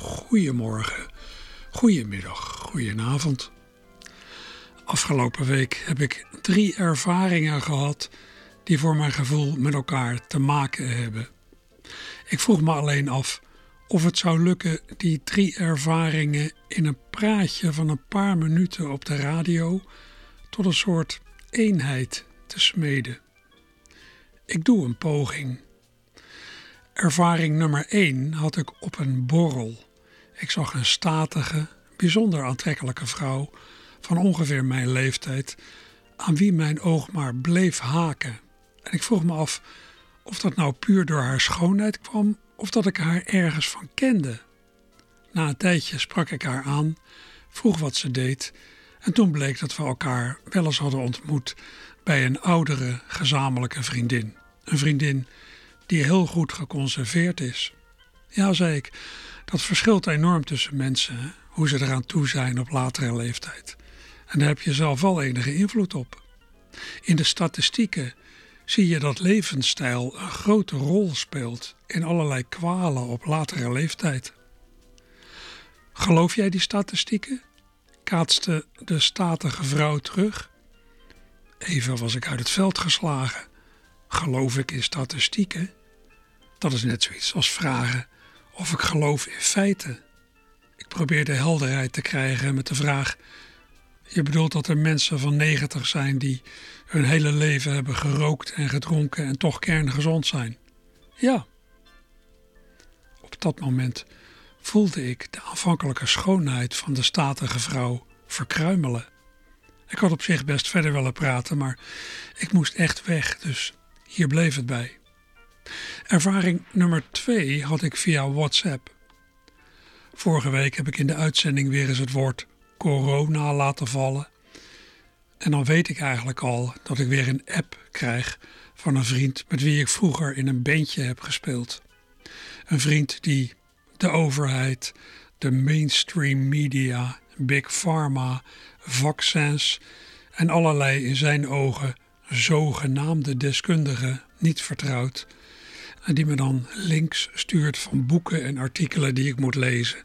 Goedemorgen, goedemiddag, goedenavond. Afgelopen week heb ik drie ervaringen gehad die voor mijn gevoel met elkaar te maken hebben. Ik vroeg me alleen af of het zou lukken die drie ervaringen in een praatje van een paar minuten op de radio tot een soort eenheid te smeden. Ik doe een poging. Ervaring nummer 1 had ik op een borrel. Ik zag een statige, bijzonder aantrekkelijke vrouw van ongeveer mijn leeftijd, aan wie mijn oog maar bleef haken. En ik vroeg me af of dat nou puur door haar schoonheid kwam of dat ik haar ergens van kende. Na een tijdje sprak ik haar aan, vroeg wat ze deed en toen bleek dat we elkaar wel eens hadden ontmoet bij een oudere gezamenlijke vriendin. Een vriendin die heel goed geconserveerd is. Ja, zei ik, dat verschilt enorm tussen mensen, hoe ze eraan toe zijn op latere leeftijd. En daar heb je zelf wel enige invloed op. In de statistieken zie je dat levensstijl een grote rol speelt in allerlei kwalen op latere leeftijd. Geloof jij die statistieken? kaatste de statige vrouw terug. Even was ik uit het veld geslagen. Geloof ik in statistieken? Dat is net zoiets als vragen of ik geloof in feiten. Ik probeerde helderheid te krijgen met de vraag: Je bedoelt dat er mensen van 90 zijn die hun hele leven hebben gerookt en gedronken en toch kerngezond zijn? Ja. Op dat moment voelde ik de aanvankelijke schoonheid van de statige vrouw verkruimelen. Ik had op zich best verder willen praten, maar ik moest echt weg, dus hier bleef het bij. Ervaring nummer twee had ik via WhatsApp. Vorige week heb ik in de uitzending weer eens het woord corona laten vallen. En dan weet ik eigenlijk al dat ik weer een app krijg van een vriend met wie ik vroeger in een bandje heb gespeeld. Een vriend die de overheid, de mainstream media, big pharma, vaccins en allerlei in zijn ogen zogenaamde deskundigen niet vertrouwt. Die me dan links stuurt van boeken en artikelen die ik moet lezen.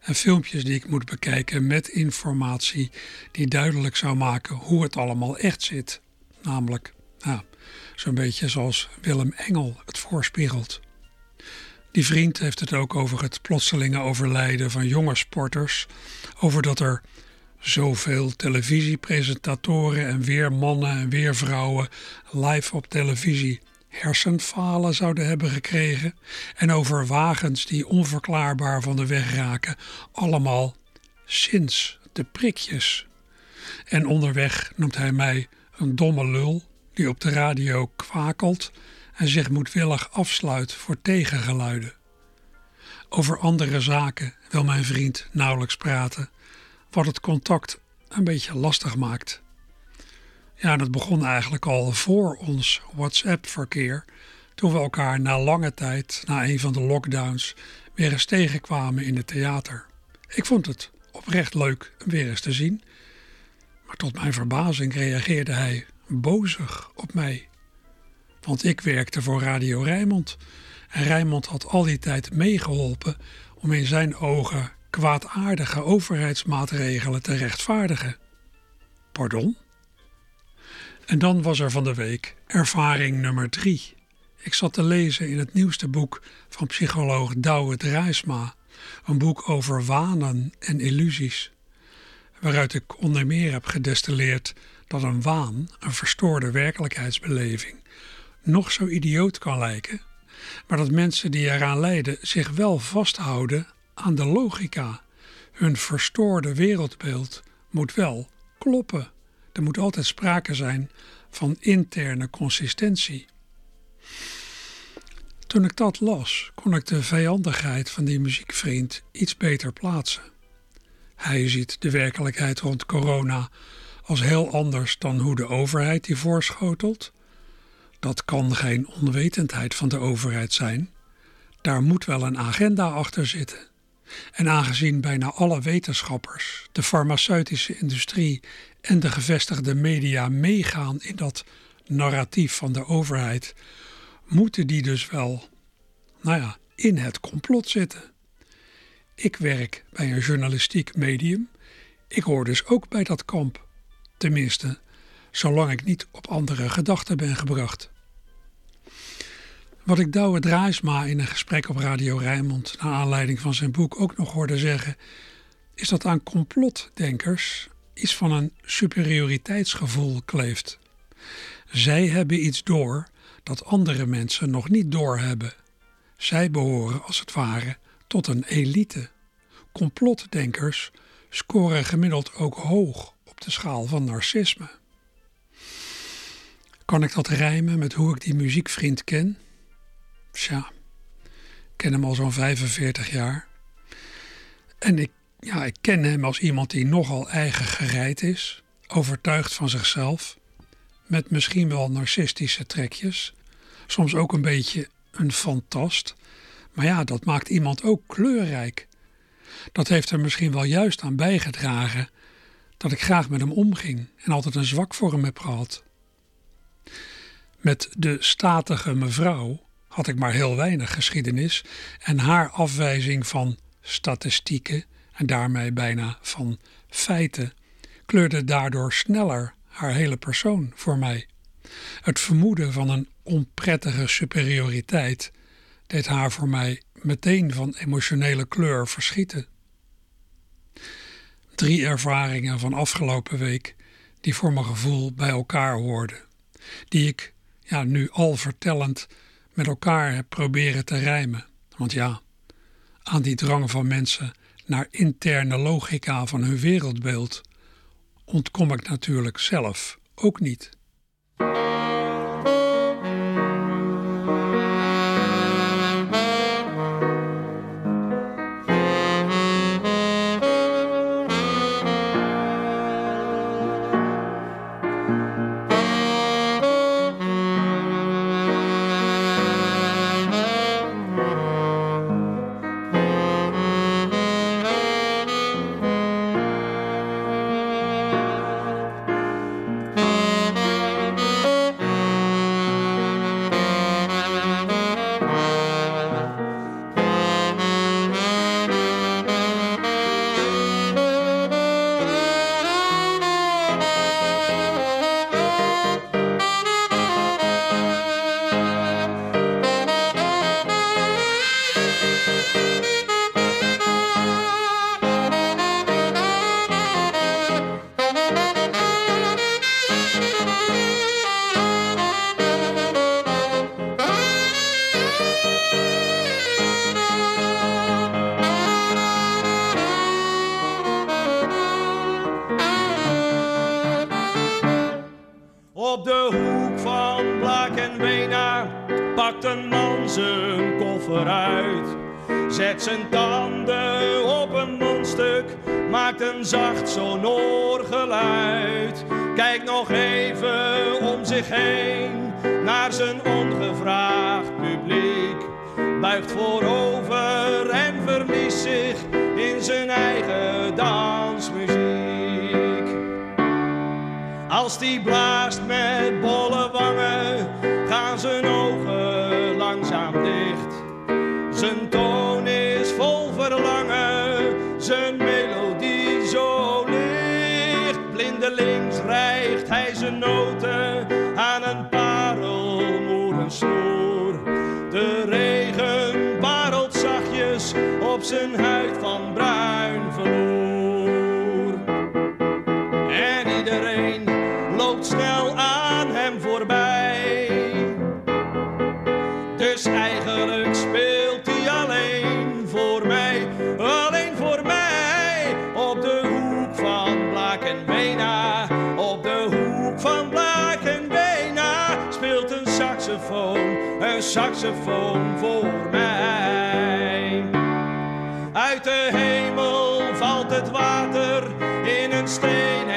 En filmpjes die ik moet bekijken met informatie die duidelijk zou maken hoe het allemaal echt zit. Namelijk, zo'n beetje zoals Willem Engel het voorspiegelt. Die vriend heeft het ook over het plotselinge overlijden van jonge sporters. Over dat er zoveel televisiepresentatoren en weer mannen en weer vrouwen live op televisie hersenfalen zouden hebben gekregen en over wagens die onverklaarbaar van de weg raken, allemaal sinds de prikjes. En onderweg noemt hij mij een domme lul die op de radio kwakelt en zich moedwillig afsluit voor tegengeluiden. Over andere zaken wil mijn vriend nauwelijks praten, wat het contact een beetje lastig maakt. Ja, dat begon eigenlijk al voor ons WhatsApp-verkeer, toen we elkaar na lange tijd, na een van de lockdowns, weer eens tegenkwamen in het theater. Ik vond het oprecht leuk om weer eens te zien, maar tot mijn verbazing reageerde hij bozig op mij. Want ik werkte voor Radio Rijnmond en Rijnmond had al die tijd meegeholpen om in zijn ogen kwaadaardige overheidsmaatregelen te rechtvaardigen. Pardon? En dan was er van de week ervaring nummer drie. Ik zat te lezen in het nieuwste boek van psycholoog Douwe Drijsma, een boek over wanen en illusies, waaruit ik onder meer heb gedestilleerd dat een waan, een verstoorde werkelijkheidsbeleving, nog zo idioot kan lijken, maar dat mensen die eraan lijden zich wel vasthouden aan de logica. Hun verstoorde wereldbeeld moet wel kloppen. Er moet altijd sprake zijn van interne consistentie. Toen ik dat las, kon ik de vijandigheid van die muziekvriend iets beter plaatsen. Hij ziet de werkelijkheid rond corona als heel anders dan hoe de overheid die voorschotelt. Dat kan geen onwetendheid van de overheid zijn. Daar moet wel een agenda achter zitten. En aangezien bijna alle wetenschappers, de farmaceutische industrie en de gevestigde media meegaan in dat narratief van de overheid, moeten die dus wel, nou ja, in het complot zitten. Ik werk bij een journalistiek medium. Ik hoor dus ook bij dat kamp. Tenminste, zolang ik niet op andere gedachten ben gebracht. Wat ik Douwe Draaisma in een gesprek op Radio Rijnmond naar aanleiding van zijn boek ook nog hoorde zeggen, is dat aan complotdenkers iets van een superioriteitsgevoel kleeft. Zij hebben iets door dat andere mensen nog niet doorhebben. Zij behoren als het ware tot een elite. Complotdenkers scoren gemiddeld ook hoog op de schaal van narcisme. Kan ik dat rijmen met hoe ik die muziekvriend ken? Tja, ik ken hem al zo'n 45 jaar. En ik, ja, ik ken hem als iemand die nogal eigen gereid is, overtuigd van zichzelf, met misschien wel narcistische trekjes, soms ook een beetje een fantast. Maar ja, dat maakt iemand ook kleurrijk. Dat heeft er misschien wel juist aan bijgedragen dat ik graag met hem omging en altijd een zwak voor hem heb gehad. Met de statige mevrouw had ik maar heel weinig geschiedenis en haar afwijzing van statistieken en daarmee bijna van feiten kleurde daardoor sneller haar hele persoon voor mij. Het vermoeden van een onprettige superioriteit deed haar voor mij meteen van emotionele kleur verschieten. Drie ervaringen van afgelopen week die voor mijn gevoel bij elkaar hoorden, die ik ja, nu al vertellend met elkaar heb proberen te rijmen. Want ja, aan die drang van mensen naar interne logica van hun wereldbeeld ontkom ik natuurlijk zelf ook niet. Snel aan hem voorbij. Dus eigenlijk speelt hij alleen voor mij, alleen voor mij. Op de hoek van Blaak en op de hoek van Blaak en Bena speelt een saxofoon, een saxofoon saxofoon voor mij. Uit de hemel valt het water in een steen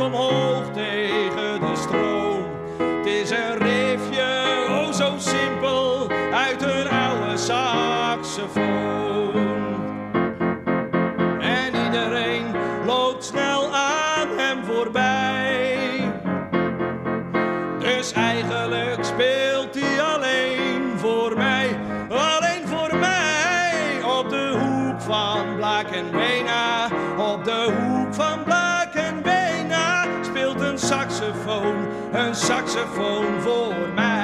omhoog tegen de stroom. Het is een riffje, oh zo simpel, uit een oude saxofoon. Een saxofoon voor mij.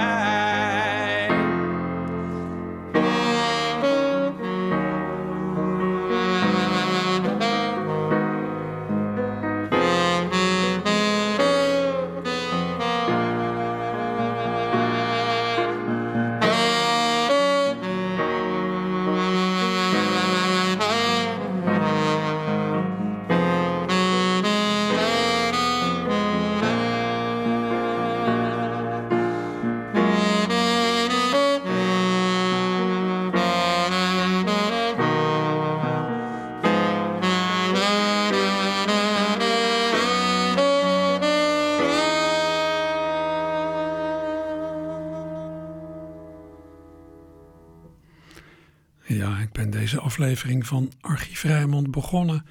Deze aflevering van Archief Rijnmond begonnen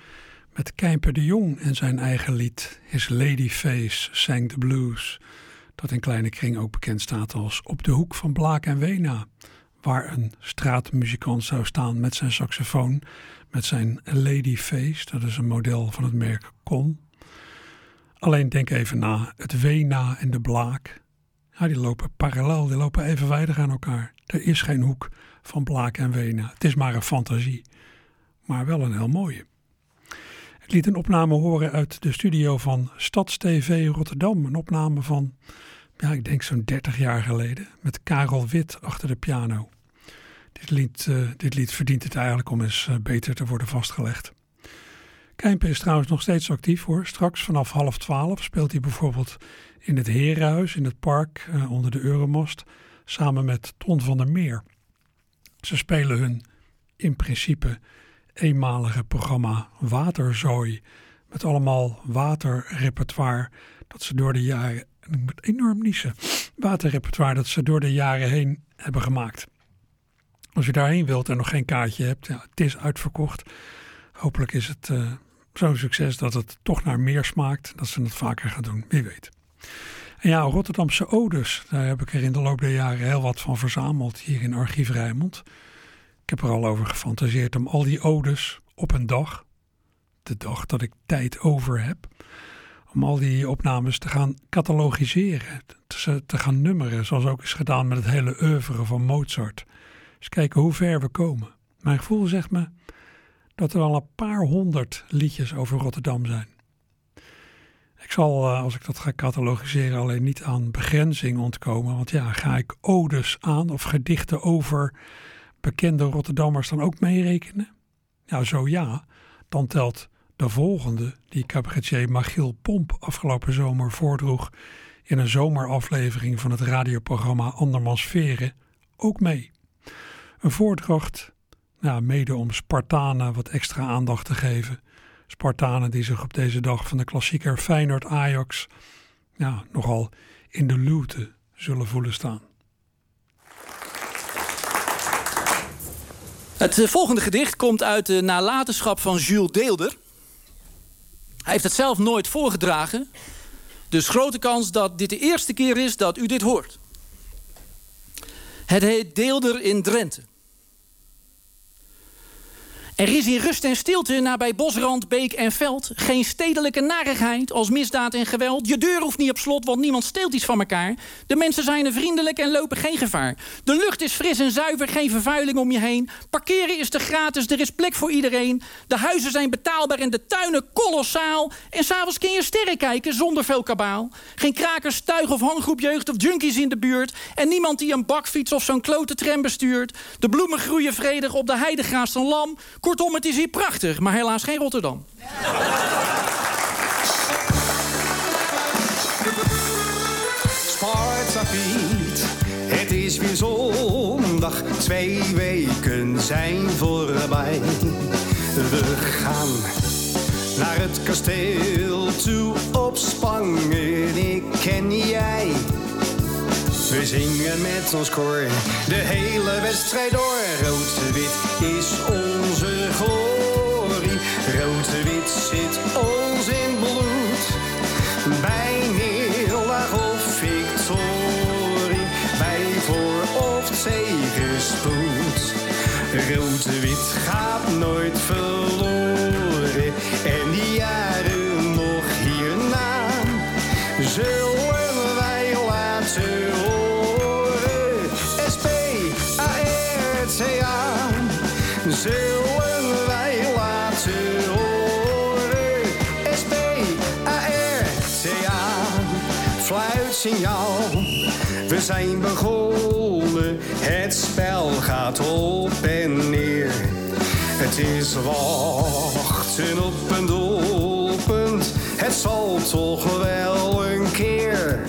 met Kijper de Jong en zijn eigen lied His Lady Face Sang the Blues. Dat in kleine kring ook bekend staat als Op de hoek van Blaak en Wena. Waar een straatmuzikant zou staan met zijn saxofoon, met zijn Lady Face. Dat is een model van het merk Con. Alleen denk even na, het Wena en de Blaak. Die lopen parallel, die lopen evenwijdig aan elkaar. Er is geen hoek van Blaak en Wena. Het is maar een fantasie, maar wel een heel mooie. Ik liet een opname horen uit de studio van StadsTV Rotterdam. Een opname van, ja, ik denk zo'n 30 jaar geleden, met Karel Wit achter de piano. Dit lied, uh, dit lied verdient het eigenlijk om eens uh, beter te worden vastgelegd. Kijmper is trouwens nog steeds actief hoor. Straks vanaf half twaalf speelt hij bijvoorbeeld in het Herenhuis in het park uh, onder de Euromast samen met Ton van der Meer. Ze spelen hun in principe eenmalige programma Waterzooi. Met allemaal waterrepertoire dat ze door de jaren. Ik moet enorm niezen. Waterrepertoire dat ze door de jaren heen hebben gemaakt. Als je daarheen wilt en nog geen kaartje hebt, ja, het is uitverkocht. Hopelijk is het uh, zo'n succes dat het toch naar meer smaakt. Dat ze het vaker gaan doen, wie weet. Ja, Rotterdamse odes, daar heb ik er in de loop der jaren heel wat van verzameld hier in Archief Rijnmond. Ik heb er al over gefantaseerd om al die odes op een dag, de dag dat ik tijd over heb, om al die opnames te gaan catalogiseren, te, te gaan nummeren, zoals ook is gedaan met het hele oeuvre van Mozart. Eens kijken hoe ver we komen. Mijn gevoel zegt me dat er al een paar honderd liedjes over Rotterdam zijn. Ik zal, als ik dat ga catalogiseren, alleen niet aan begrenzing ontkomen. Want ja, ga ik odes aan of gedichten over bekende Rotterdammers dan ook meerekenen? Nou, zo ja, dan telt de volgende die cabaretier Magiel Pomp afgelopen zomer voordroeg in een zomeraflevering van het radioprogramma Andermans Veren ook mee. Een voordracht, nou, mede om Spartanen wat extra aandacht te geven. Spartanen die zich op deze dag van de klassieker Feyenoord-Ajax ja, nogal in de luwte zullen voelen staan. Het volgende gedicht komt uit de nalatenschap van Jules Deelder. Hij heeft het zelf nooit voorgedragen. Dus grote kans dat dit de eerste keer is dat u dit hoort. Het heet Deelder in Drenthe. Er is in rust en stilte nabij bosrand, beek en veld geen stedelijke narigheid als misdaad en geweld. Je deur hoeft niet op slot, want niemand steelt iets van elkaar. De mensen zijn er vriendelijk en lopen geen gevaar. De lucht is fris en zuiver, geen vervuiling om je heen. Parkeren is te gratis, er is plek voor iedereen. De huizen zijn betaalbaar en de tuinen kolossaal. En s'avonds kun je sterren kijken zonder veel kabaal. Geen krakers, tuig of hanggroep jeugd of junkies in de buurt. En niemand die een bakfiets of zo'n klote tram bestuurt. De bloemen groeien vredig op de heidegraast een lam. Kortom, het is hier prachtig, maar helaas geen Rotterdam. Sparta Piet, het is weer zondag. Twee weken zijn voorbij. We gaan naar het kasteel toe op Spangen. Ik ken jij. We zingen met ons koor de hele wedstrijd door. Rood-wit is glorie. Rood-wit zit ons in bloed. Bij neerlaag of victorie. Bij voor of tegenspoed. Rood-wit gaat nooit fluitsignaal. We zijn begonnen, het spel gaat op en neer. Het is wachten op een doelpunt, het zal toch wel een keer.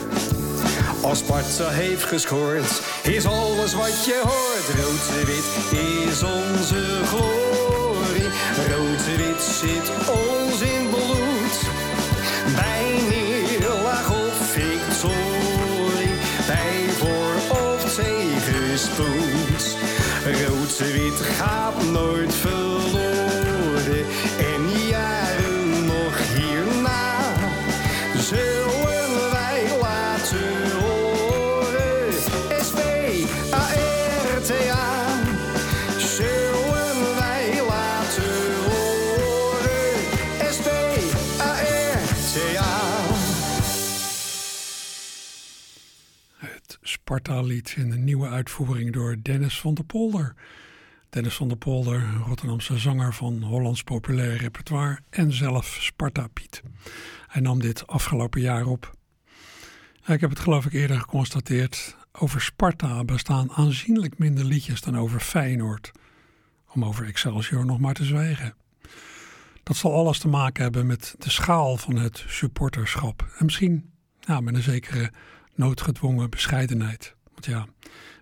Als Sparta heeft gescoord, is alles wat je hoort. Rood-wit is onze glorie, rood-wit zit ons in bloed. Bij tegenspoed. Rood-wit gaat nooit verloren Sparta-lied in een nieuwe uitvoering door Dennis van der Polder. Dennis van der Polder, Rotterdamse zanger van Hollands populair repertoire en zelf Sparta-Piet. Hij nam dit afgelopen jaar op. Ik heb het geloof ik eerder geconstateerd. Over Sparta bestaan aanzienlijk minder liedjes dan over Feyenoord. Om over Excelsior nog maar te zwijgen. Dat zal alles te maken hebben met de schaal van het supporterschap. En misschien ja, met een zekere noodgedwongen bescheidenheid. Want ja,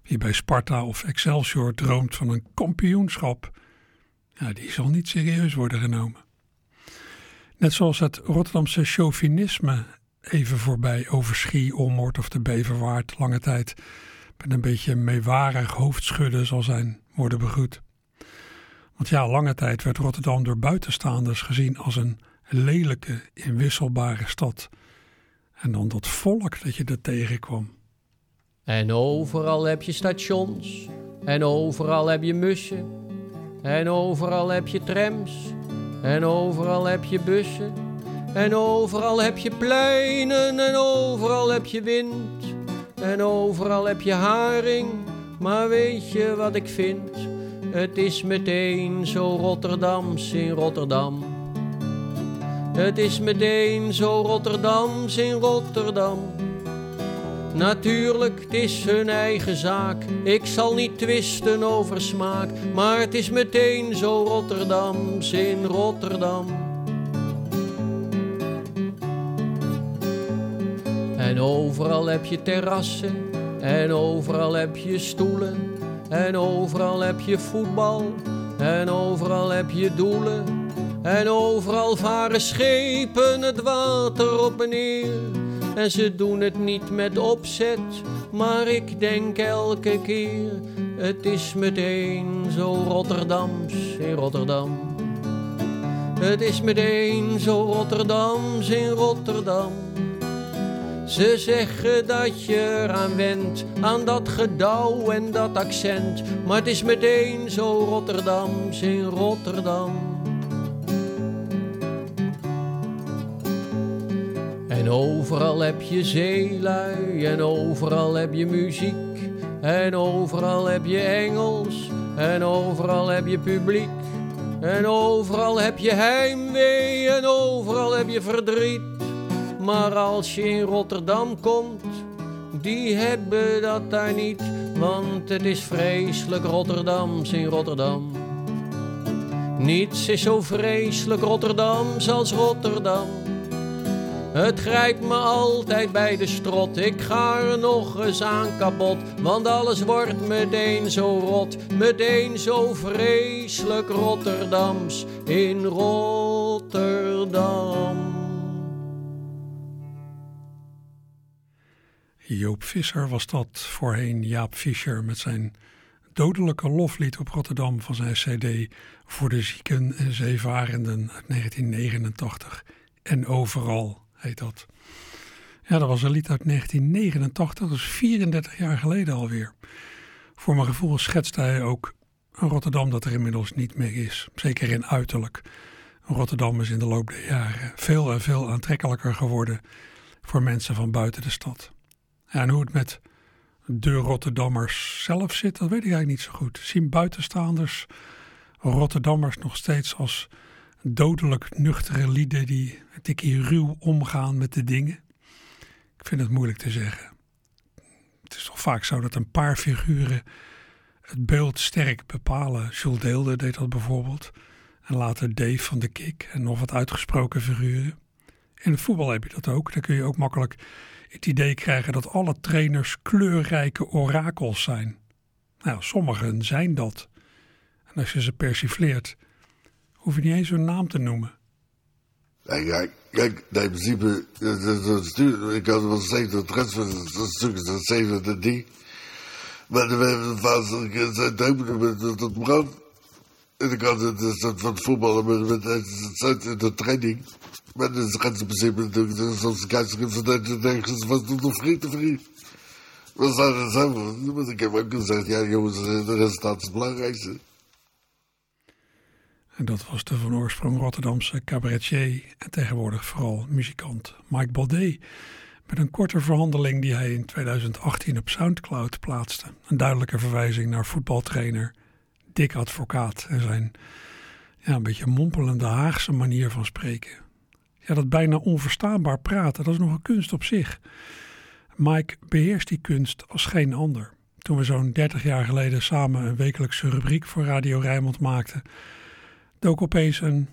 wie bij Sparta of Excelsior droomt van een kampioenschap, ja, die zal niet serieus worden genomen. Net zoals het Rotterdamse chauvinisme even voorbij over Schie, Olmoord of de Beverwaard lange tijd met een beetje meewarig hoofdschudden zal zijn worden begroet. Want ja, lange tijd werd Rotterdam door buitenstaanders gezien als een lelijke, inwisselbare stad. En dan dat volk dat je er tegenkwam. En overal heb je stations, en overal heb je mussen, en overal heb je trams, en overal heb je bussen, en overal heb je pleinen, en overal heb je wind, en overal heb je haring. Maar weet je wat ik vind? Het is meteen zo Rotterdams in Rotterdam. Het is meteen zo Rotterdams in Rotterdam. Natuurlijk, het is hun eigen zaak. Ik zal niet twisten over smaak. Maar het is meteen zo Rotterdams in Rotterdam. En overal heb je terrassen. En overal heb je stoelen. En overal heb je voetbal. En overal heb je doelen. En overal varen schepen het water op en neer. En ze doen het niet met opzet, maar ik denk elke keer: het is meteen zo Rotterdams in Rotterdam. Het is meteen zo Rotterdams in Rotterdam. Ze zeggen dat je eraan went, aan dat gedouw en dat accent. Maar het is meteen zo Rotterdams in Rotterdam. En overal heb je zeelui en overal heb je muziek. En overal heb je Engels en overal heb je publiek. En overal heb je heimwee en overal heb je verdriet. Maar als je in Rotterdam komt, die hebben dat daar niet. Want het is vreselijk Rotterdams in Rotterdam. Niets is zo vreselijk Rotterdams als Rotterdam. Het grijpt me altijd bij de strot. Ik ga er nog eens aan kapot. Want alles wordt meteen zo rot. Meteen zo vreselijk Rotterdams in Rotterdam. Joop Visser was dat, voorheen Jaap Fischer met zijn dodelijke loflied op Rotterdam van zijn cd voor de zieken en zeevarenden uit 1989. En overal heet dat. Ja, dat was een lied uit 1989, dat is 34 jaar geleden alweer. Voor mijn gevoel schetste hij ook een Rotterdam dat er inmiddels niet meer is. Zeker in uiterlijk. Rotterdam is in de loop der jaren veel en veel aantrekkelijker geworden voor mensen van buiten de stad. En hoe het met de Rotterdammers zelf zit, dat weet ik eigenlijk niet zo goed. Zien buitenstaanders Rotterdammers nog steeds als dodelijk nuchtere lieden die een tikje ruw omgaan met de dingen? Ik vind het moeilijk te zeggen. Het is toch vaak zo dat een paar figuren het beeld sterk bepalen. Jules Deelde deed dat bijvoorbeeld. En later Dave van de Kik en nog wat uitgesproken figuren. In het voetbal heb je dat ook. Dan kun je ook makkelijk het idee krijgen dat alle trainers kleurrijke orakels zijn. Nou, sommigen zijn dat. En als je ze persifleert, hoef je niet eens hun naam te noemen. Kijk, kijk, in principe, dat- dat- dat ik had wel steeds dat transfer, dat stuk is dat 7 en die. Maar dan hebben zei duimen met het brood. En ik had het dus dat van het voetballen met, met de training. Maar dan gaat ze in principe natuurlijk, dat is zoals de keizer van de nergens was toen nog vriend te vriend. We zouden het zo, want ik heb ook gezegd, ja jongens, de resultaat is het belangrijkste. En dat was de van oorsprong Rotterdamse cabaretier en tegenwoordig vooral muzikant Mike Baudet. Met een korte verhandeling die hij in 2018 op Soundcloud plaatste. Een duidelijke verwijzing naar voetbaltrainer Dick Advocaat en zijn ja, een beetje mompelende Haagse manier van spreken. Ja, dat bijna onverstaanbaar praten, dat is nog een kunst op zich. Mike beheerst die kunst als geen ander. Toen we zo'n 30 jaar geleden samen een wekelijkse rubriek voor Radio Rijnmond maakten, dook een,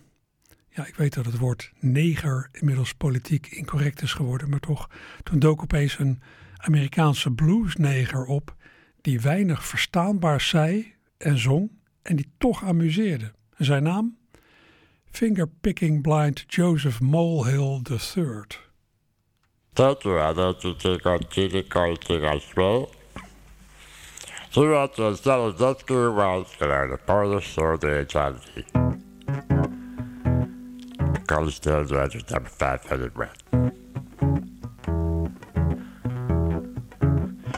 ja, ik weet dat het woord neger inmiddels politiek incorrect is geworden, maar toch, toen dook opeens een Amerikaanse bluesneger op die weinig verstaanbaar zei en zong en die toch amuseerde. Zijn naam? Fingerpicking Blind Joseph Molehill III. Thank you, I know to take on throughout the Zelazetsky routes that are the farthest toward the eternity. The edge of red is number 500 red.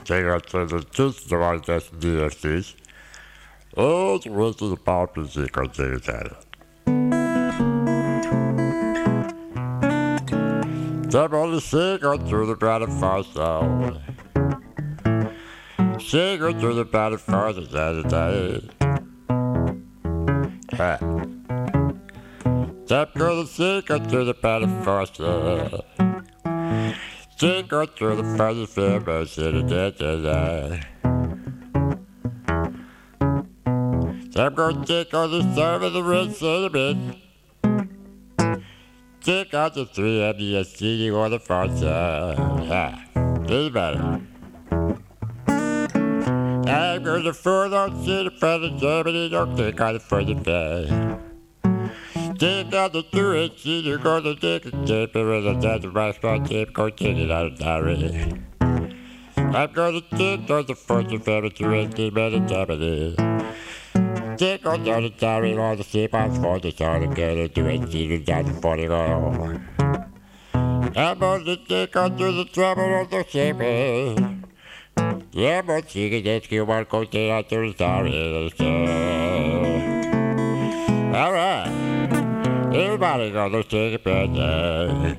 Taking us to the truth of our destiny DFCs, all the rest of the popular sequence is added. Step on the sea, go through the granite far south. She goes through the padded forest as a day. Yeah. Tap girl, she goes through the padded forest. She goes through the forest, but she didn't die. Tap girl, she goes to serve the red cinnamon. Take out the three MDSC or the farce. Yeah, this is better. I'm going to further on see the friend of Germany, don't think on the further day. Take out the two inch CD, you're going to take a tape and with a dead restaurant tape, go take it out of diary. I'm going to take on the of family to rest in Germany. Take on the diary on the ship on for the again and do it, see the down for the oil. I'm gonna take on through the trouble of the ship. Yeah, but you can just get one container down here. So. All right. Everybody gonna stick it better.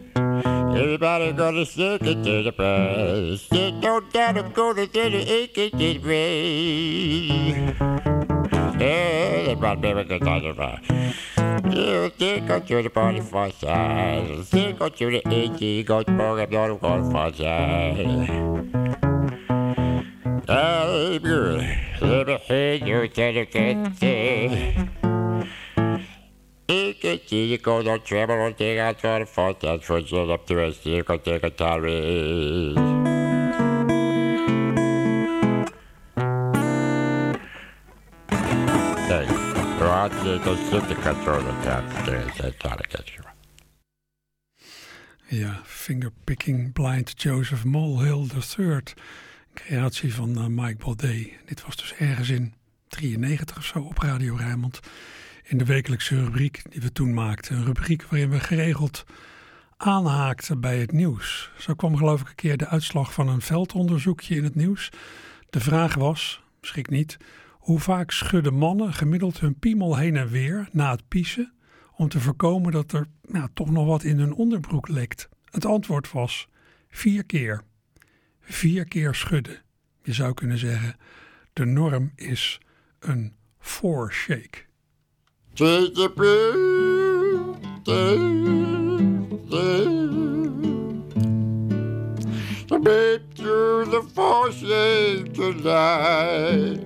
Everybody gonna stick it to the press. There's no doubt I'm gonna get it aching this way. Yeah, that's my favorite guitar. You think I'm to the party for size. Think I'm to the 80 goat program, not a goat for size. I'm good. Everything you said you can see. You can see you go no trouble Take thing I try to fight for you up to a circle take a tarry. Hey, Roger, don't sit the control of that. There's you. Yeah, finger-picking blind Joseph Molhill III. Creatie van eh, Mike Baudet. Dit was dus ergens in 93 of zo op Radio Rijnmond. In de wekelijkse rubriek die we toen maakten. Een rubriek waarin we geregeld aanhaakten bij het nieuws. Zo kwam geloof ik een keer de uitslag van een veldonderzoekje in het nieuws. De vraag was, schrik niet, hoe vaak schudden mannen gemiddeld hun piemel heen en weer na het piezen om te voorkomen dat er nou, toch nog wat in hun onderbroek lekt. Het antwoord was vier keer. Vier keer schudden. Je zou kunnen zeggen, de norm is een four-shake. Take the blue, the babe through the forces tonight.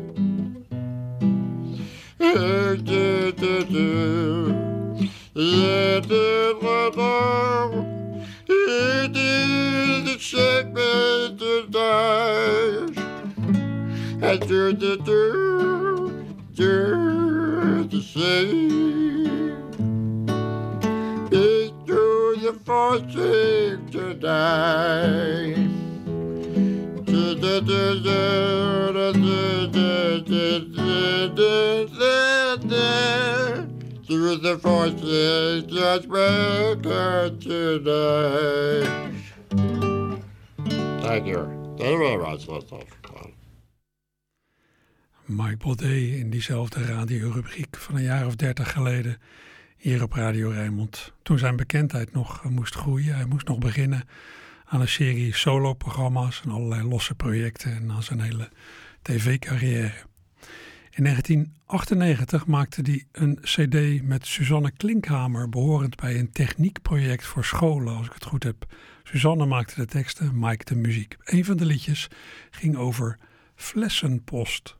Hey, do, do, do. Yeah, do, do, do, the shake me to tonight. Hey, do, do, do. Do, the same. Big to the forces tonight. Do, do, do, do, do, do, do, do, do, do, do. Through the forces, just make it Thank you very much. Mike Baudet in diezelfde radiorubriek van een jaar of dertig geleden hier op Radio Rijnmond. Toen zijn bekendheid nog eh, moest groeien. Hij moest nog beginnen aan een serie soloprogramma's en allerlei losse projecten en aan zijn hele tv-carrière. In 1998 maakte hij een cd met Suzanne Klinkhamer, behorend bij een techniekproject voor scholen, als ik het goed heb. Suzanne maakte de teksten, Mike de muziek. Een van de liedjes ging over flessenpost.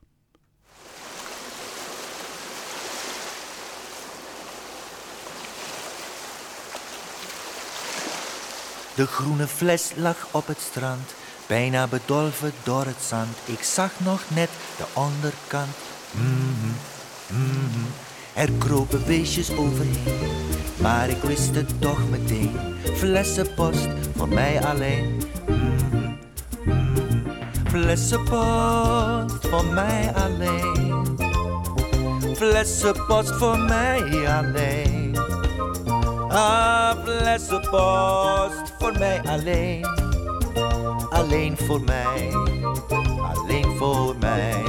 De groene fles lag op het strand, bijna bedolven door het zand. Ik zag nog net de onderkant. Mhm. Er kropen beestjes overheen, maar ik wist het toch meteen. Flessenpost voor mij alleen. Mhm, mhm. Flessenpost voor mij alleen. Flessenpost voor mij alleen. Ah, flessenpost voor mij alleen. Alleen voor mij, alleen voor mij.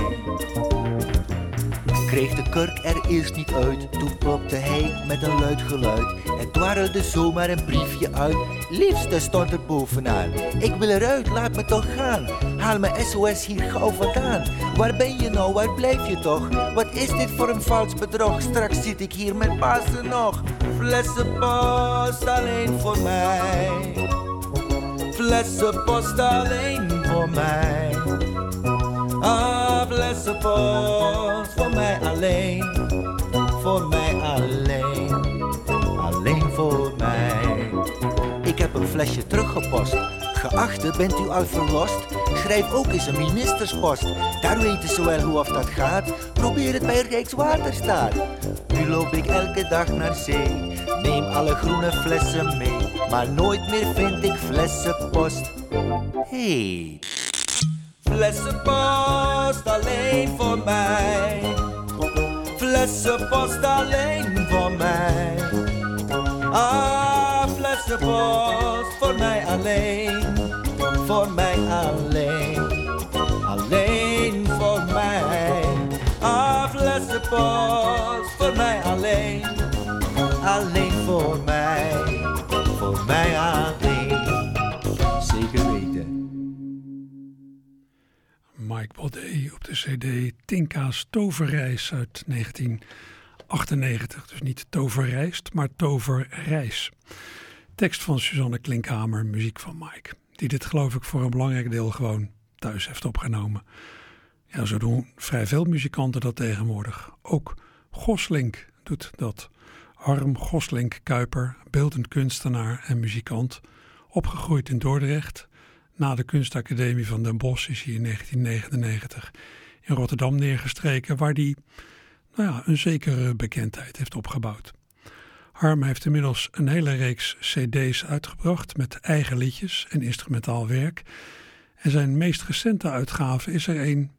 Kreeg de kurk er eerst niet uit, toen plopte hij met een luid geluid. Er dwarrelde zomaar een briefje uit, liefste stond er bovenaan. Ik wil eruit, laat me toch gaan, haal mijn SOS hier gauw vandaan. Waar ben je nou, waar blijf je toch? Wat is dit voor een vals bedrog? Straks zit ik hier met Pasen nog. Flessenpost alleen voor mij. Flessenpost alleen voor mij. Ah, flessenpost voor mij alleen. Voor mij alleen. Alleen voor mij. Ik heb een flesje teruggepost. Geachte, bent u al verlost? Schrijf ook eens een ministerspost. Daar weten ze wel hoe of dat gaat. Probeer het bij Rijkswaterstaat. Nu loop ik elke dag naar zee. Neem alle groene flessen mee. Maar nooit meer vind ik flessenpost. Hey. Flessenpost alleen voor mij. Flessenpost alleen voor mij. Ah, flessenpost voor mij alleen, voor mij alleen, alleen voor mij. Aflaatste post voor mij alleen, alleen voor mij, voor mij alleen. Mike Baudet op de cd Tinka's Toverreis uit 1998. Dus niet Toverreist, maar Toverreis. Tekst van Suzanne Klinkhamer, muziek van Mike. Die dit geloof ik voor een belangrijk deel gewoon thuis heeft opgenomen. Ja, zo doen vrij veel muzikanten dat tegenwoordig. Ook Goslink doet dat. Harm Goslink Kuiper, beeldend kunstenaar en muzikant. Opgegroeid in Dordrecht. Na de kunstacademie van Den Bosch is hij in 1999 in Rotterdam neergestreken, waar hij nou ja, een zekere bekendheid heeft opgebouwd. Harm heeft inmiddels een hele reeks CD's uitgebracht met eigen liedjes en instrumentaal werk. En zijn meest recente uitgave is er een,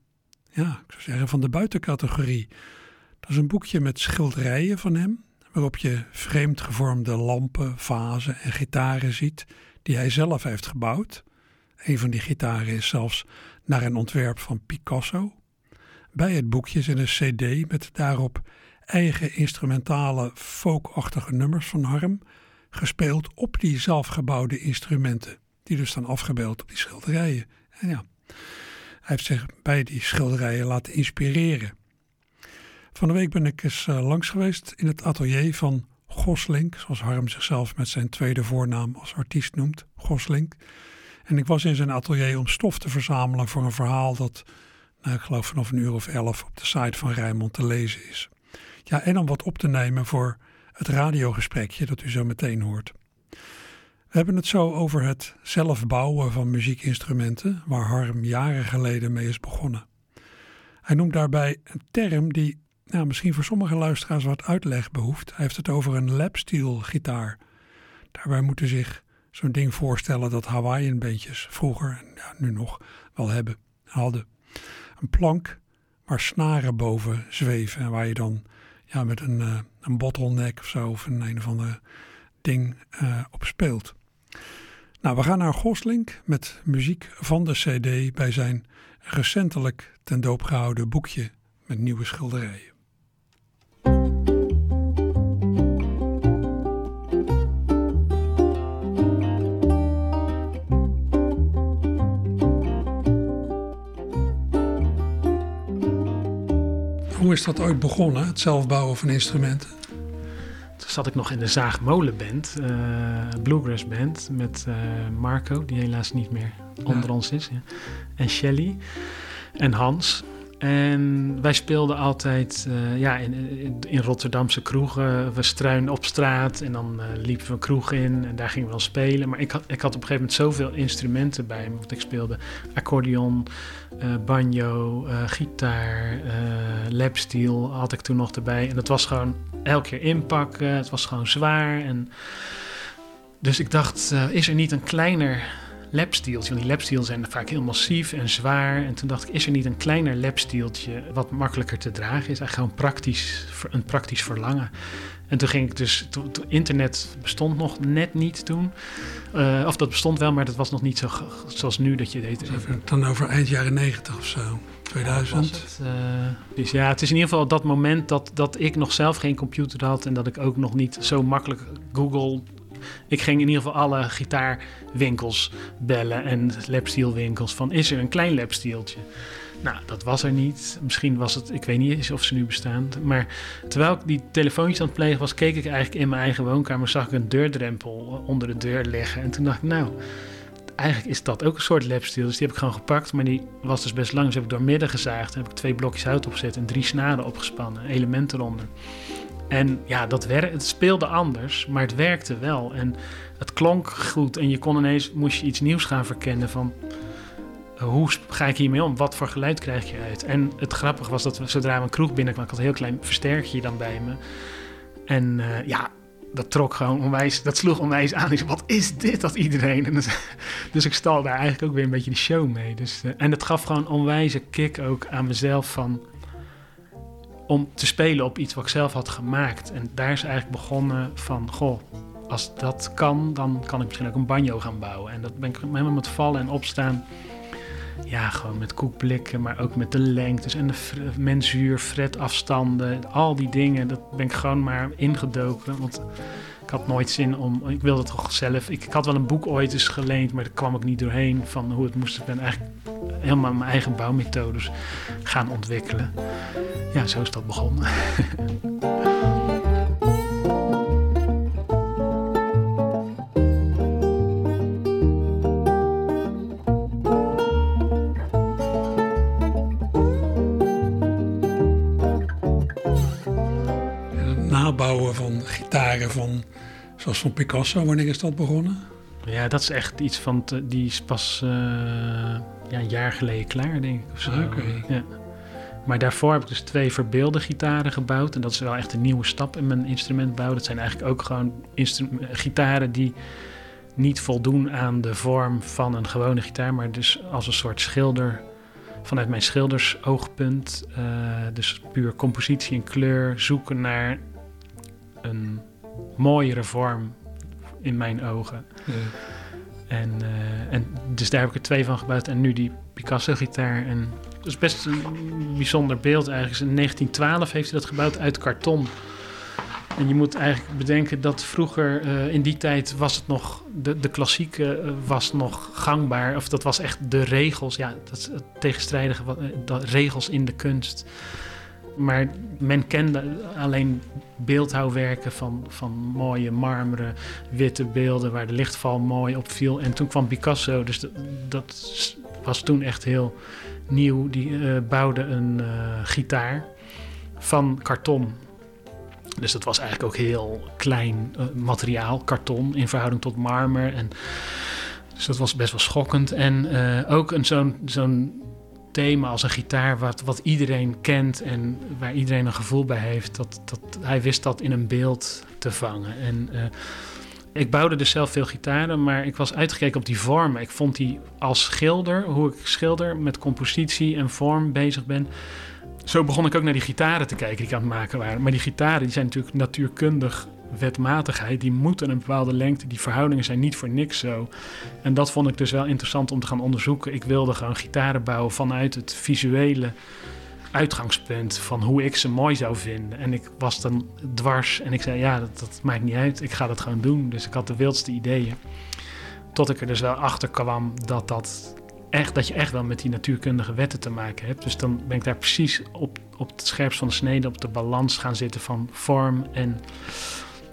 ja, ik zou zeggen, van de buitencategorie. Dat is een boekje met schilderijen van hem, waarop je vreemd gevormde lampen, vazen en gitaren ziet die hij zelf heeft gebouwd. Een van die gitaren is zelfs naar een ontwerp van Picasso. Bij het boekje zit een cd met daarop eigen instrumentale folkachtige nummers van Harm, gespeeld op die zelfgebouwde instrumenten, die dus staan afgebeeld op die schilderijen. En ja, hij heeft zich bij die schilderijen laten inspireren. Van de week ben ik eens uh, langs geweest in het atelier van Goslink, zoals Harm zichzelf met zijn tweede voornaam als artiest noemt, Goslink. En ik was in zijn atelier om stof te verzamelen voor een verhaal dat, nou, ik geloof vanaf een uur of elf op de site van Rijnmond te lezen is. Ja, en om wat op te nemen voor het radiogesprekje dat u zo meteen hoort. We hebben het zo over het zelf bouwen van muziekinstrumenten, waar Harm jaren geleden mee is begonnen. Hij noemt daarbij een term die nou, misschien voor sommige luisteraars wat uitleg behoeft. Hij heeft het over een lapsteel gitaar. Daarbij moeten zich zo'n ding voorstellen dat Hawaiian bandjes vroeger, en ja, nu nog, wel hebben, hadden. Een plank waar snaren boven zweven en waar je dan ja, met een, uh, een bottleneck of zo of een een of ander ding uh, op speelt. Nou, we gaan naar Goslink met muziek van de CD bij zijn recentelijk ten doop gehouden boekje met nieuwe schilderijen. Hoe is dat ooit begonnen, het zelfbouwen van instrumenten? Toen zat ik nog in de Zaagmolenband, uh, Bluegrass Band, met uh, Marco, die helaas niet meer onder ja. ons is. Ja. En Shelly en Hans. En wij speelden altijd uh, ja, in, in, Rotterdamse kroegen. We struinen op straat en dan uh, liepen we een kroeg in en daar gingen we dan spelen. Maar ik had, ik had op een gegeven moment zoveel instrumenten bij me. Want ik speelde accordeon, uh, banjo, gitaar, lapsteel had ik toen nog erbij. En dat was gewoon elke keer inpakken. Het was gewoon zwaar. En dus ik dacht, is er niet een kleiner lapsteeltje. Want die lapsteels zijn vaak heel massief en zwaar. En toen dacht ik, is er niet een kleiner lapsteeltje wat makkelijker te dragen is? Eigenlijk gewoon praktisch, een praktisch verlangen. En toen ging ik dus, to, to, internet bestond nog net niet toen. Uh, of dat bestond wel, maar dat was nog niet zo zoals nu dat je deed. Dan over eind jaren 90 of zo. 2000. Ja, het, uh, dus ja, het is in ieder geval dat moment dat, dat ik nog zelf geen computer had en dat ik ook nog niet zo makkelijk Google ik ging in ieder geval alle gitaarwinkels bellen en lapsteelwinkels van is er een klein lapsteeltje? Nou, dat was er niet. Misschien was het, ik weet niet eens of ze nu bestaan. Maar terwijl ik die telefoontjes aan het plegen was, keek ik eigenlijk in mijn eigen woonkamer, zag ik een deurdrempel onder de deur liggen. En toen dacht ik, nou, eigenlijk is dat ook een soort lapsteel. Dus die heb ik gewoon gepakt, maar die was dus best lang. Dus heb ik doormidden gezaagd. en heb ik twee blokjes hout opgezet en drie snaren opgespannen, elementen eronder. En ja, dat het speelde anders, maar het werkte wel. En het klonk goed en je kon ineens, moest je iets nieuws gaan verkennen van... Hoe ga ik hiermee om? Wat voor geluid krijg je uit? En het grappige was dat zodra een kroeg binnenkwam, ik had een heel klein versterkje dan bij me. En uh, ja, dat trok gewoon onwijs, dat sloeg onwijs aan. Ik zei, wat is dit dat iedereen? En dus, dus ik stal daar eigenlijk ook weer een beetje de show mee. Dus, uh, en het gaf gewoon onwijze kick ook aan mezelf van om te spelen op iets wat ik zelf had gemaakt. En daar is eigenlijk begonnen van, goh, als dat kan, dan kan ik misschien ook een banjo gaan bouwen. En dat ben ik helemaal met vallen en opstaan. Ja, gewoon met koekblikken, maar ook met de lengtes en de mensuur, fretafstanden, al die dingen. Dat ben ik gewoon maar ingedoken. Want ik had nooit zin om. Ik wilde toch zelf. Ik, ik had wel een boek ooit eens geleend, maar daar kwam ik niet doorheen van hoe het moest. Ik ben eigenlijk helemaal mijn eigen bouwmethodes gaan ontwikkelen. Ja, zo is dat begonnen. van zoals van Picasso, wanneer is dat begonnen? Ja, dat is echt iets van. te- die is pas eh, ja, een jaar geleden klaar, denk ik. Of zo. Oké. Ja. Maar daarvoor heb ik dus twee verbeelde gitaren gebouwd. En dat is wel echt een nieuwe stap in mijn instrumentbouw. Dat zijn eigenlijk ook gewoon gitaren die niet voldoen aan de vorm van een gewone gitaar. Maar dus als een soort schilder. Vanuit mijn schildersoogpunt. eh, dus puur compositie en kleur. Zoeken naar een mooiere vorm in mijn ogen. En, eh, en dus daar heb ik er twee van gebouwd. En nu die Picasso-gitaar. En dat is best een bijzonder beeld eigenlijk. In 1912 heeft hij dat gebouwd uit karton. En je moet eigenlijk bedenken dat vroeger, eh, in die tijd, was het nog, de, de klassieke eh, was nog gangbaar. Of dat was echt de regels. Ja, dat is het tegenstrijdige, wat- regels in de kunst. Maar men kende alleen beeldhouwwerken van, van mooie marmeren, witte beelden waar de lichtval mooi op viel. En toen kwam Picasso, dus dat, was toen echt heel nieuw. Die eh, bouwde een eh, gitaar van karton. Dus dat was eigenlijk ook heel klein eh, materiaal, karton, in verhouding tot marmer. En, dus dat was best wel schokkend. En ook een zo'n zo'n thema als een gitaar wat, wat iedereen kent en waar iedereen een gevoel bij heeft. Dat, dat, hij wist dat in een beeld te vangen. En eh, ik bouwde dus zelf veel gitaren, maar ik was uitgekeken op die vormen. Ik vond die als schilder, hoe ik schilder met compositie en vorm bezig ben. Zo begon ik ook naar die gitaren te kijken die ik aan het maken waren. Maar die gitaren die zijn natuurlijk natuurkundig wetmatigheid. Die moeten een bepaalde lengte. Die verhoudingen zijn niet voor niks zo. En dat vond ik dus wel interessant om te gaan onderzoeken. Ik wilde gewoon gitaren bouwen vanuit het visuele uitgangspunt van hoe ik ze mooi zou vinden. En ik was dan dwars en ik zei, ja, dat, dat maakt niet uit. Ik ga dat gewoon doen. Dus ik had de wildste ideeën. Tot ik er dus wel achter kwam dat, dat, echt, dat je echt wel met die natuurkundige wetten te maken hebt. Dus dan ben ik daar precies op, op het scherpst van de snede, op de balans gaan zitten van vorm en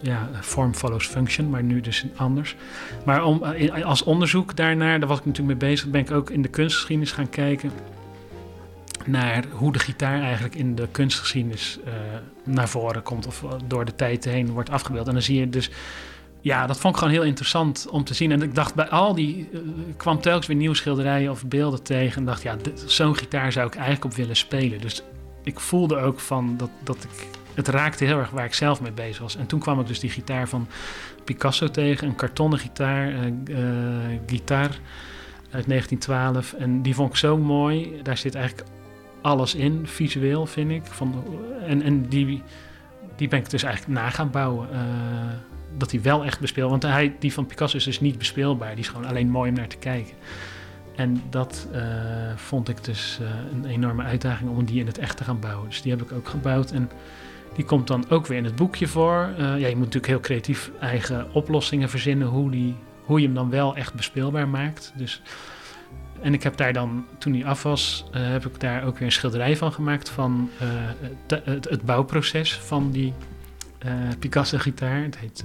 ja, form follows function, maar nu dus anders. Maar om, eh, als onderzoek daarnaar, daar was ik natuurlijk mee bezig, ben ik ook in de kunstgeschiedenis gaan kijken naar hoe de gitaar eigenlijk in de kunstgeschiedenis eh, naar voren komt of door de tijd heen wordt afgebeeld. En dan zie je dus, ja, dat vond ik gewoon heel interessant om te zien. En ik dacht bij al die, eh, ik kwam telkens weer nieuwe schilderijen of beelden tegen en dacht, ja, zo'n gitaar zou ik eigenlijk op willen spelen. Dus ik voelde ook van dat, dat ik, het raakte heel erg waar ik zelf mee bezig was. En toen kwam ik dus die gitaar van Picasso tegen, een kartonnen gitaar, eh eh, gitaar uit 1912. En die vond ik zo mooi. Daar zit eigenlijk alles in, visueel vind ik. Van, en en die, die ben ik dus eigenlijk na gaan bouwen. eh, dat die wel echt bespeeld. Want hij, die van Picasso is dus niet bespeelbaar. Die is gewoon alleen mooi om naar te kijken. En dat vond ik dus een enorme uitdaging om die in het echt te gaan bouwen. Dus die heb ik ook gebouwd. En die komt dan ook weer in het boekje voor. Eh, ja, je moet natuurlijk heel creatief eigen oplossingen verzinnen hoe, die, hoe je hem dan wel echt bespeelbaar maakt. Dus, en ik heb daar dan, toen die af was, eh, heb ik daar ook weer een schilderij van gemaakt van eh, het, het, het bouwproces van die Picasso-gitaar. Het heet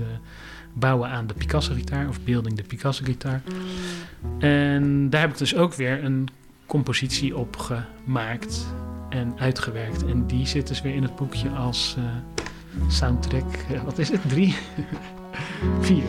Bouwen aan de Picasso-gitaar of Building de Picasso-gitaar. En daar heb ik dus ook weer een compositie op gemaakt en uitgewerkt. En die zit dus weer in het boekje als eh, soundtrack. eh, wat is het? Drie? Vier.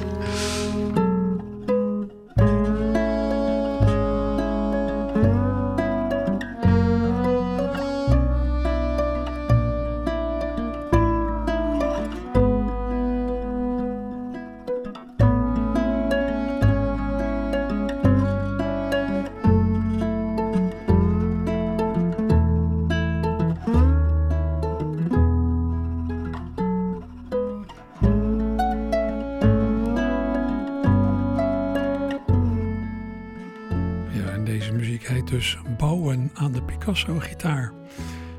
De Picasso-gitaar.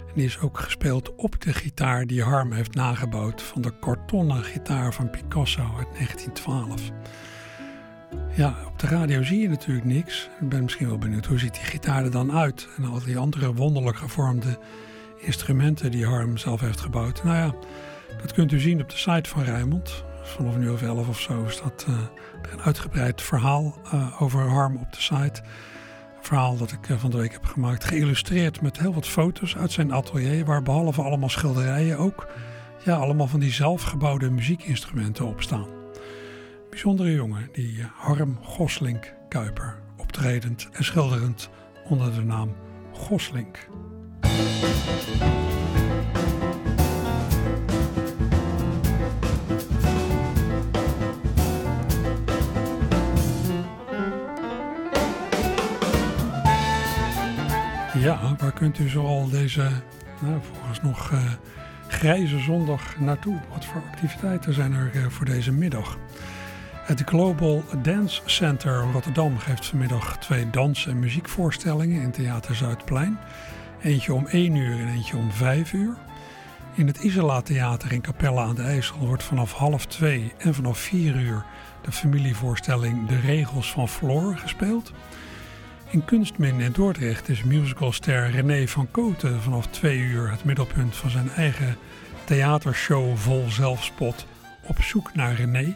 En die is ook gespeeld op de gitaar die Harm heeft nagebouwd van de kartonnen gitaar van Picasso uit 1912. Ja, op de radio zie je natuurlijk niks. Ik ben misschien wel benieuwd hoe ziet die gitaar er dan uit? En al die andere wonderlijk gevormde instrumenten die Harm zelf heeft gebouwd. Nou ja, dat kunt u zien op de site van Rijnmond. Vanaf nu of 11 of zo is dat uh, een uitgebreid verhaal uh, over Harm op de site. Verhaal dat ik uh, van de week heb gemaakt, geïllustreerd met heel wat foto's uit zijn atelier, waar behalve allemaal schilderijen ook ja, allemaal van die zelfgebouwde muziekinstrumenten op staan. Bijzondere jongen, die Harm Goslink Kuiper, optredend en schilderend onder de naam Goslink. Ja, waar kunt u zoal deze, nou, volgens nog uh, grijze zondag naartoe? Wat voor activiteiten zijn er uh, voor deze middag? Het Global Dance Center Rotterdam geeft vanmiddag twee dans- en muziekvoorstellingen in Theater Zuidplein. Eentje om 1 uur en eentje om 5 uur. In het Isola Theater in Capelle aan de IJssel wordt vanaf half 2 en vanaf 4 uur de familievoorstelling De Regels van Floor gespeeld. In Kunstmin in Dordrecht is musicalster René van Koten vanaf 2 uur het middelpunt van zijn eigen theatershow vol zelfspot Op zoek naar René.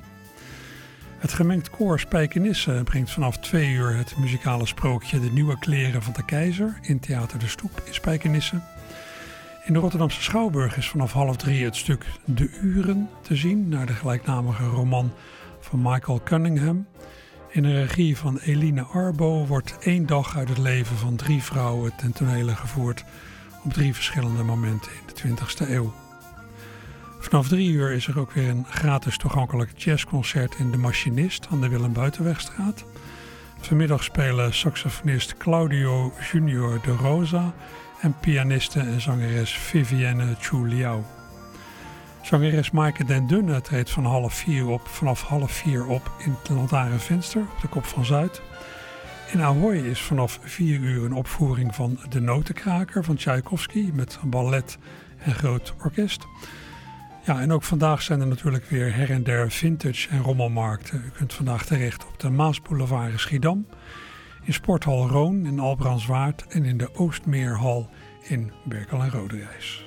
Het gemengd koor Spijkenisse brengt vanaf 2 uur het muzikale sprookje De Nieuwe Kleren van de Keizer in Theater de Stoep in Spijkenisse. In de Rotterdamse Schouwburg is vanaf half drie het stuk De Uren te zien, naar de gelijknamige roman van Michael Cunningham. In de regie van Eline Arbo wordt één dag uit het leven van drie vrouwen ten tonele gevoerd op drie verschillende momenten in de 20e eeuw. Vanaf drie uur is er ook weer een gratis toegankelijk jazzconcert in De Machinist aan de Willem Buitenwegstraat. Vanmiddag spelen saxofonist Claudio Junior de Rosa en pianiste en zangeres Vivienne Chu Liao. Zangeres Maaike den Dunne treedt van half vier op, vanaf half vier op in het Lantaarnvenster op de Kop van Zuid. In Ahoy is vanaf vier uur een opvoering van De Notenkraker van Tchaikovsky met ballet en groot orkest. Ja, en ook vandaag zijn er natuurlijk weer her en der vintage en rommelmarkten. U kunt vandaag terecht op de Maasboulevard in Schiedam, in Sporthal Roon in Albrandswaard en in de Oostmeerhal in Berkel en Roderijs.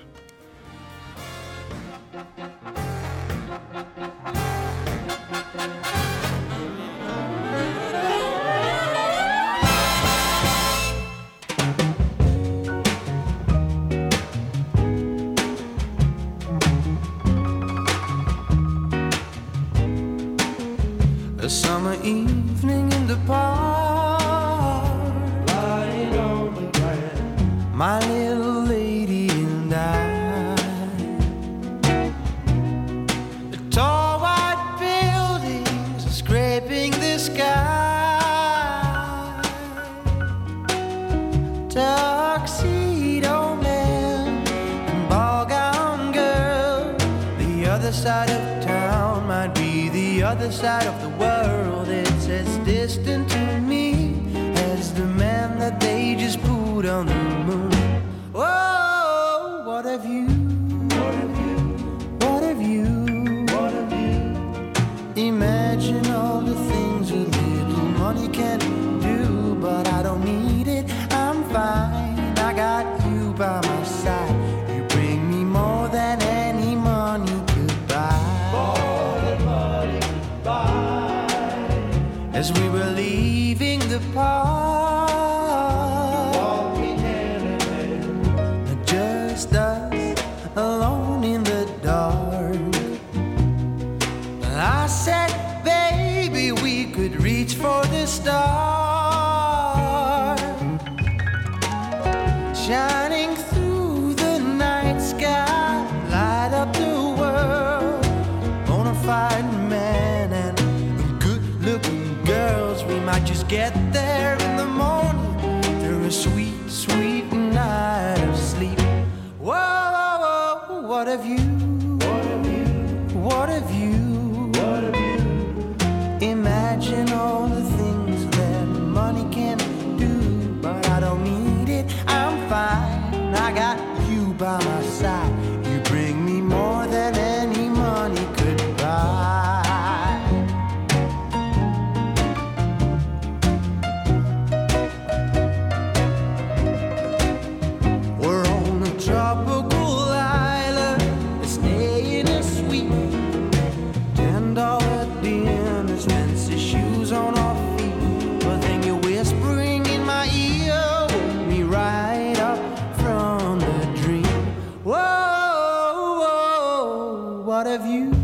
Other side we were what have you?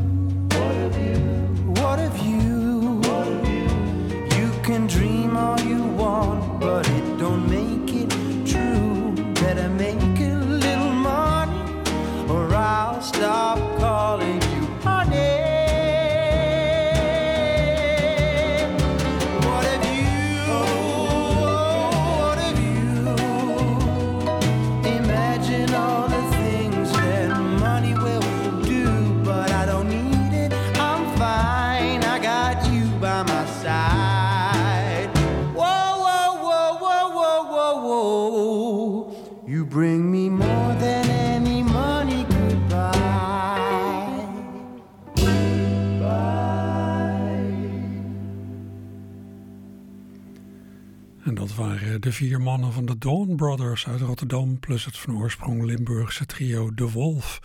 De vier mannen van de Dawn Brothers uit Rotterdam, plus het van oorsprong Limburgse trio De Wolf.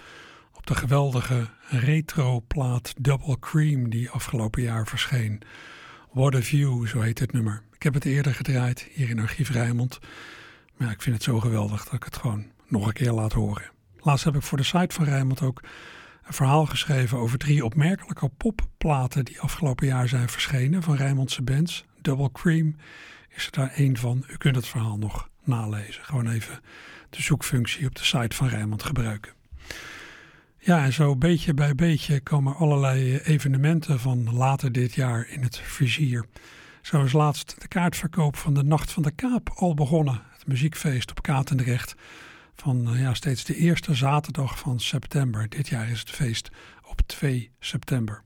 Op de geweldige retro-plaat Double Cream die afgelopen jaar verscheen. What a View, zo heet het nummer. Ik heb het eerder gedraaid hier in Archief Rijnmond. Maar ik vind het zo geweldig dat ik het gewoon nog een keer laat horen. Laatst heb ik voor de site van Rijnmond ook een verhaal geschreven over drie opmerkelijke popplaten die afgelopen jaar zijn verschenen van Rijnmondse bands. Double Cream is er daar één van. U kunt het verhaal nog nalezen. Gewoon even de zoekfunctie op de site van Rijnmond gebruiken. Ja, en zo beetje bij beetje komen allerlei evenementen van later dit jaar in het vizier. Zo is laatst de kaartverkoop van de Nacht van de Kaap al begonnen. Het muziekfeest op Katendrecht van eh, ja, steeds de eerste zaterdag van september. Dit jaar is het feest op 2 september.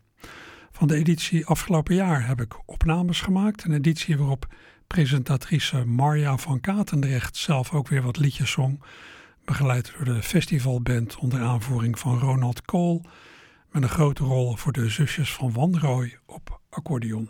Van de editie afgelopen jaar heb ik opnames gemaakt. Een editie waarop presentatrice Marja van Katendrecht zelf ook weer wat liedjes zong. Begeleid door de festivalband onder aanvoering van Ronald Kool. Met een grote rol voor de zusjes van Wanrooy op accordeon.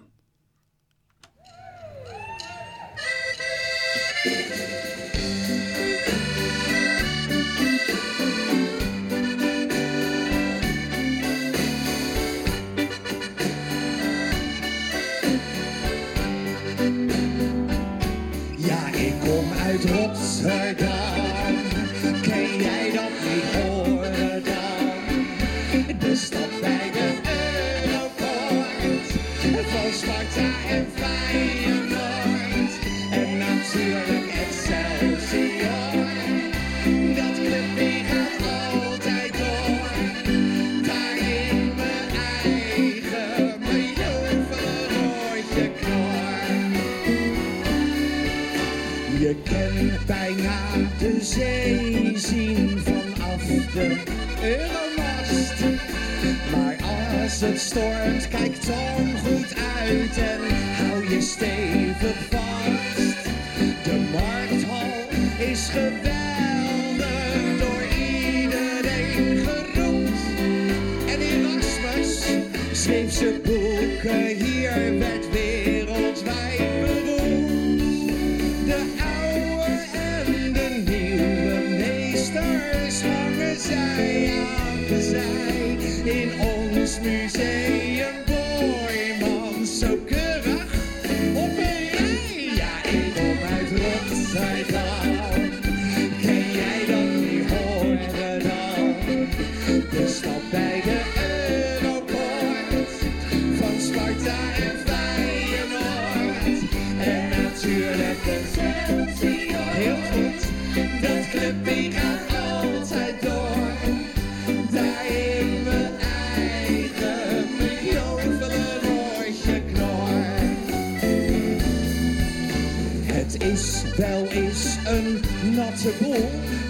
Zee zien vanaf de Euromast. Maar als het stormt, kijk dan goed uit en hou je stevig vast. De markthal is geweldig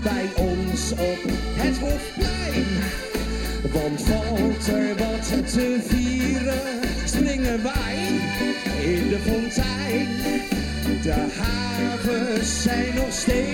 bij ons op het Hofplein. Want valt er wat te vieren, springen wij in de fontein. De havens zijn nog steeds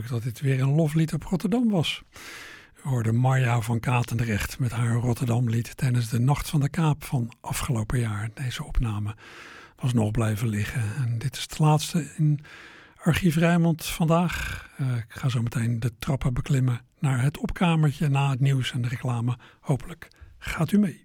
dat dit weer een loflied op Rotterdam was. We hoorden Marja van Katendrecht met haar Rotterdamlied tijdens de Nacht van de Kaap van afgelopen jaar. Deze opname was nog blijven liggen. En dit is het laatste in Archief Rijnmond vandaag. Eh, ik ga zo meteen de trappen beklimmen naar het opkamertje na het nieuws en de reclame. Hopelijk gaat u mee.